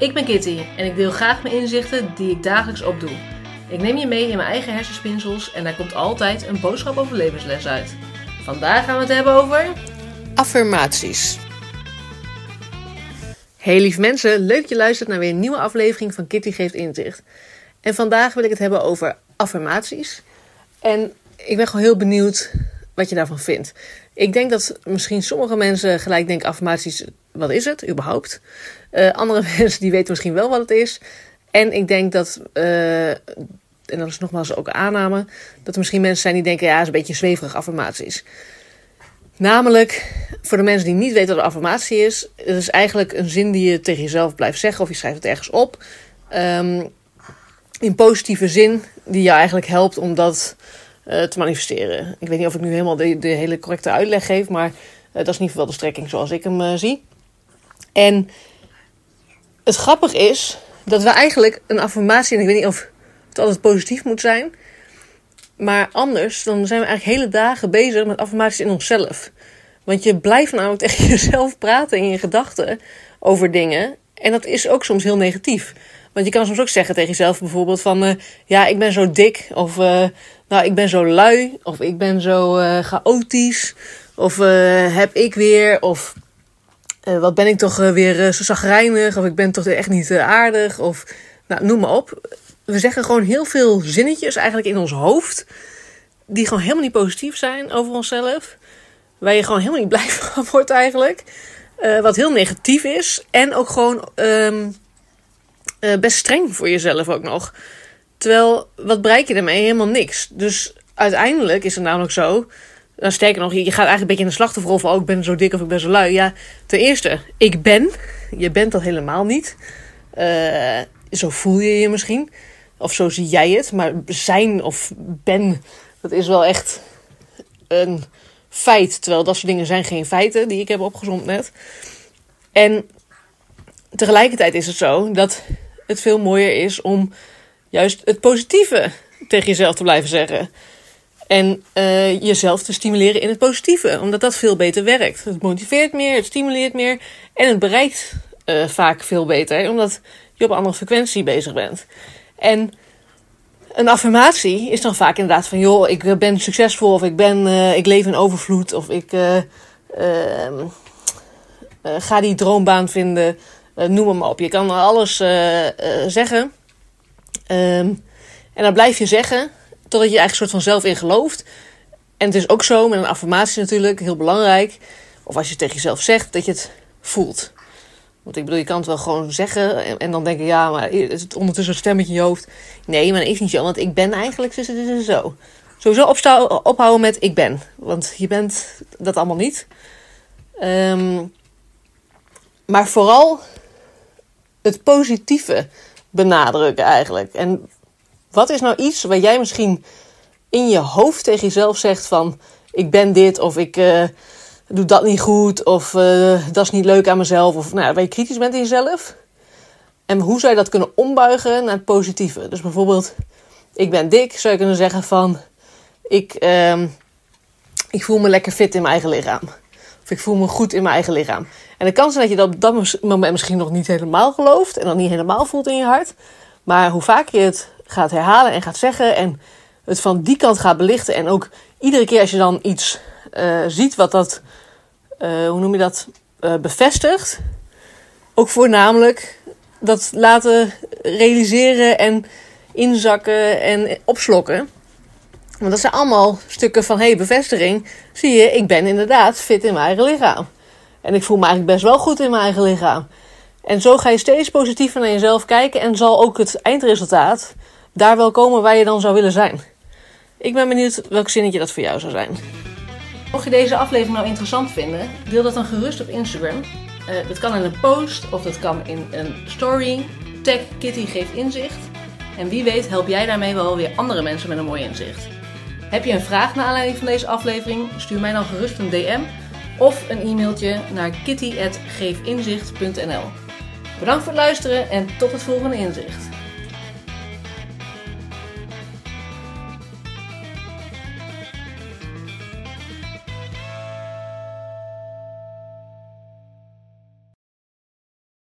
Ik ben Kitty en ik deel graag mijn inzichten die ik dagelijks opdoe. Ik neem je mee in mijn eigen hersenspinsels en daar komt altijd een boodschap over levensles uit. Vandaag gaan we het hebben over. Affirmaties. Hey lief mensen, leuk je luistert naar weer een nieuwe aflevering van Kitty Geeft Inzicht. En vandaag wil ik het hebben over affirmaties. En ik ben gewoon heel benieuwd wat je daarvan vindt. Ik denk dat misschien sommige mensen gelijk denken: affirmaties, wat is het überhaupt? Uh, andere mensen die weten misschien wel wat het is. En ik denk dat, uh, en dat is nogmaals ook aanname, dat er misschien mensen zijn die denken: ja, het is een beetje zweverig affirmaties. Namelijk, voor de mensen die niet weten wat een affirmatie is, het is eigenlijk een zin die je tegen jezelf blijft zeggen of je schrijft het ergens op. Um, in positieve zin, die je eigenlijk helpt om dat uh, te manifesteren. Ik weet niet of ik nu helemaal de, de hele correcte uitleg geef, maar uh, dat is in ieder geval de strekking zoals ik hem uh, zie. En het grappige is dat we eigenlijk een affirmatie, en ik weet niet of het altijd positief moet zijn, maar anders, dan zijn we eigenlijk hele dagen bezig met affirmaties in onszelf. Want je blijft namelijk tegen jezelf praten in je gedachten over dingen. En dat is ook soms heel negatief. Want je kan soms ook zeggen tegen jezelf bijvoorbeeld van... Uh, ja, ik ben zo dik. Of uh, nou, ik ben zo lui. Of ik ben zo uh, chaotisch. Of heb ik weer. Of wat ben ik toch weer zo zagrijnig. Of ik ben toch echt niet aardig. Of nou, noem maar op. We zeggen gewoon heel veel zinnetjes eigenlijk in ons hoofd. Die gewoon helemaal niet positief zijn over onszelf. Waar je gewoon helemaal niet blij van wordt eigenlijk. wat heel negatief is. En ook gewoon... Um, uh, best streng voor jezelf ook nog. Terwijl, wat bereik je ermee? Helemaal niks. Dus uiteindelijk is het namelijk zo. Dan sterker nog, je gaat eigenlijk een beetje in de slachtofferrol van... oh, ik ben zo dik of ik ben zo lui. Ja, ten eerste, ik ben. Je bent dat helemaal niet. Uh, zo voel je je misschien. Of zo zie jij het. Maar zijn of ben, dat is wel echt een feit. Terwijl dat soort dingen zijn geen feiten die ik heb opgezond net. En tegelijkertijd is het zo dat het veel mooier is om juist het positieve tegen jezelf te blijven zeggen. En uh, jezelf te stimuleren in het positieve, omdat dat veel beter werkt. Het motiveert meer, het stimuleert meer en het bereikt uh, vaak veel beter, omdat je op een andere frequentie bezig bent. En een affirmatie is dan vaak inderdaad van: joh, ik ben succesvol, of ik, ben, ik leef in overvloed, of ik ehm, ga die droombaan vinden. Uh, noem maar op. Je kan alles uh, uh, zeggen. Um, en dan blijf je zeggen totdat je eigenlijk soort van zelf in gelooft. En het is ook zo met een affirmatie natuurlijk, heel belangrijk. Of als je het tegen jezelf zegt, dat je het voelt. Want ik bedoel, je kan het wel gewoon zeggen en, dan denken, ja, maar is het ondertussen een stemmetje in je hoofd? Nee, maar dat is niet zo, want ik ben eigenlijk zo. Sowieso ophouden met ik ben. Want je bent dat allemaal niet. Um, maar vooral het positieve benadrukken eigenlijk. En wat is nou iets waar jij misschien in je hoofd tegen jezelf zegt van... ik ben dit of ik uh, doe dat niet goed of uh, dat is niet leuk aan mezelf. Of nou, waar je kritisch bent in jezelf. En hoe zou je dat kunnen ombuigen naar het positieve? Dus bijvoorbeeld, ik ben dik, zou je kunnen zeggen van... ik, uh, ik voel me lekker fit in mijn eigen lichaam. Ik voel me goed in mijn eigen lichaam. En de kans is dat je dat op dat moment misschien nog niet helemaal gelooft en dan niet helemaal voelt in je hart. Maar hoe vaker je het gaat herhalen en gaat zeggen en het van die kant gaat belichten. En ook iedere keer als je dan iets uh, ziet wat dat, uh, hoe noem je dat, uh, bevestigt. Ook voornamelijk dat laten realiseren en inzakken en opslokken. Want dat zijn allemaal stukken van, hey, bevestiging. Zie je, ik ben inderdaad fit in mijn eigen lichaam. En ik voel me eigenlijk best wel goed in mijn eigen lichaam. En zo ga je steeds positiever naar jezelf kijken en zal ook het eindresultaat daar wel komen waar je dan zou willen zijn. Ik ben benieuwd welk zinnetje dat voor jou zou zijn. Mocht je deze aflevering nou interessant vinden, deel dat dan gerust op Instagram. Uh, dat kan in een post of dat kan in een story. Tag Kitty geeft inzicht. En wie weet help jij daarmee wel weer andere mensen met een mooi inzicht. Heb je een vraag naar aanleiding van deze aflevering? Stuur mij dan gerust een DM of een e-mailtje naar kitty.geefinzicht.nl. Bedankt voor het luisteren en tot het volgende inzicht.